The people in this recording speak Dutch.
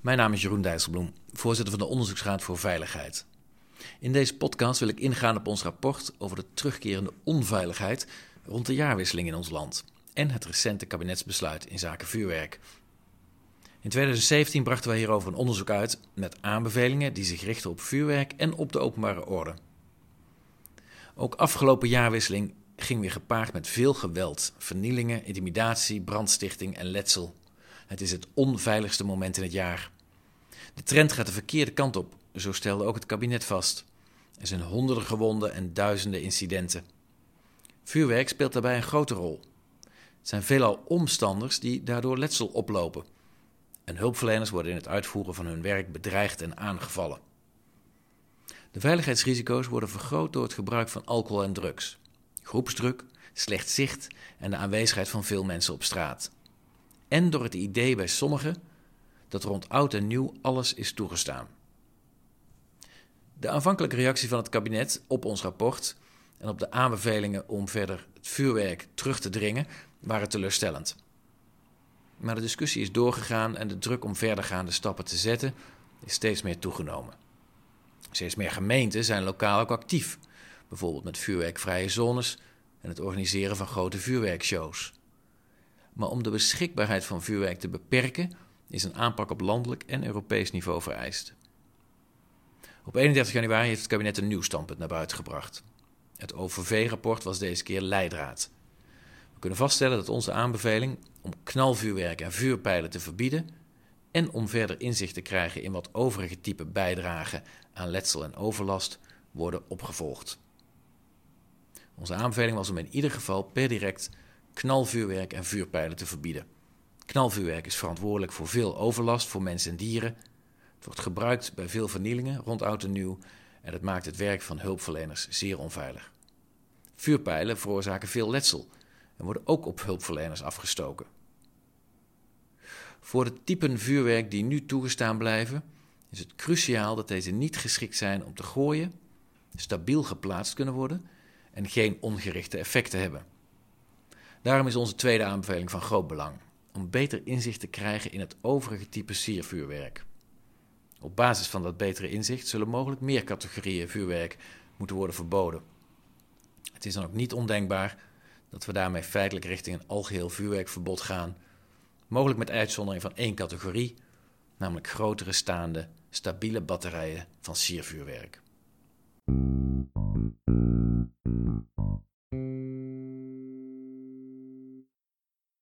Mijn naam is Jeroen Dijsselbloem, voorzitter van de Onderzoeksraad voor Veiligheid. In deze podcast wil ik ingaan op ons rapport over de terugkerende onveiligheid rond de jaarwisseling in ons land en het recente kabinetsbesluit in zaken vuurwerk. In 2017 brachten wij hierover een onderzoek uit met aanbevelingen die zich richten op vuurwerk en op de openbare orde. Ook afgelopen jaarwisseling ging weer gepaard met veel geweld, vernielingen, intimidatie, brandstichting en letsel. Het is het onveiligste moment in het jaar. De trend gaat de verkeerde kant op, zo stelde ook het kabinet vast. Er zijn honderden gewonden en duizenden incidenten. Vuurwerk speelt daarbij een grote rol. Het zijn veelal omstanders die daardoor letsel oplopen. En hulpverleners worden in het uitvoeren van hun werk bedreigd en aangevallen. De veiligheidsrisico's worden vergroot door het gebruik van alcohol en drugs, groepsdruk, slecht zicht en de aanwezigheid van veel mensen op straat. En door het idee bij sommigen dat rond oud en nieuw alles is toegestaan. De aanvankelijke reactie van het kabinet op ons rapport en op de aanbevelingen om verder het vuurwerk terug te dringen waren teleurstellend. Maar de discussie is doorgegaan en de druk om verdergaande stappen te zetten is steeds meer toegenomen. Steeds meer gemeenten zijn lokaal ook actief, bijvoorbeeld met vuurwerkvrije zones en het organiseren van grote vuurwerkshows. Maar om de beschikbaarheid van vuurwerk te beperken, is een aanpak op landelijk en Europees niveau vereist. Op 31 januari heeft het kabinet een nieuw standpunt naar buiten gebracht. Het OVV-rapport was deze keer leidraad. We kunnen vaststellen dat onze aanbeveling om knalvuurwerk en vuurpijlen te verbieden en om verder inzicht te krijgen in wat overige typen bijdragen aan letsel en overlast worden opgevolgd. Onze aanbeveling was om in ieder geval per direct knalvuurwerk en vuurpijlen te verbieden. Knalvuurwerk is verantwoordelijk voor veel overlast voor mensen en dieren. Het wordt gebruikt bij veel vernielingen rond oud en nieuw en het maakt het werk van hulpverleners zeer onveilig. Vuurpijlen veroorzaken veel letsel en worden ook op hulpverleners afgestoken. Voor de typen vuurwerk die nu toegestaan blijven, is het cruciaal dat deze niet geschikt zijn om te gooien, stabiel geplaatst kunnen worden en geen ongerichte effecten hebben. Daarom is onze tweede aanbeveling van groot belang, om beter inzicht te krijgen in het overige type siervuurwerk. Op basis van dat betere inzicht zullen mogelijk meer categorieën vuurwerk moeten worden verboden. Het is dan ook niet ondenkbaar dat we daarmee feitelijk richting een algeheel vuurwerkverbod gaan, mogelijk met uitzondering van één categorie, namelijk grotere staande, stabiele batterijen van siervuurwerk.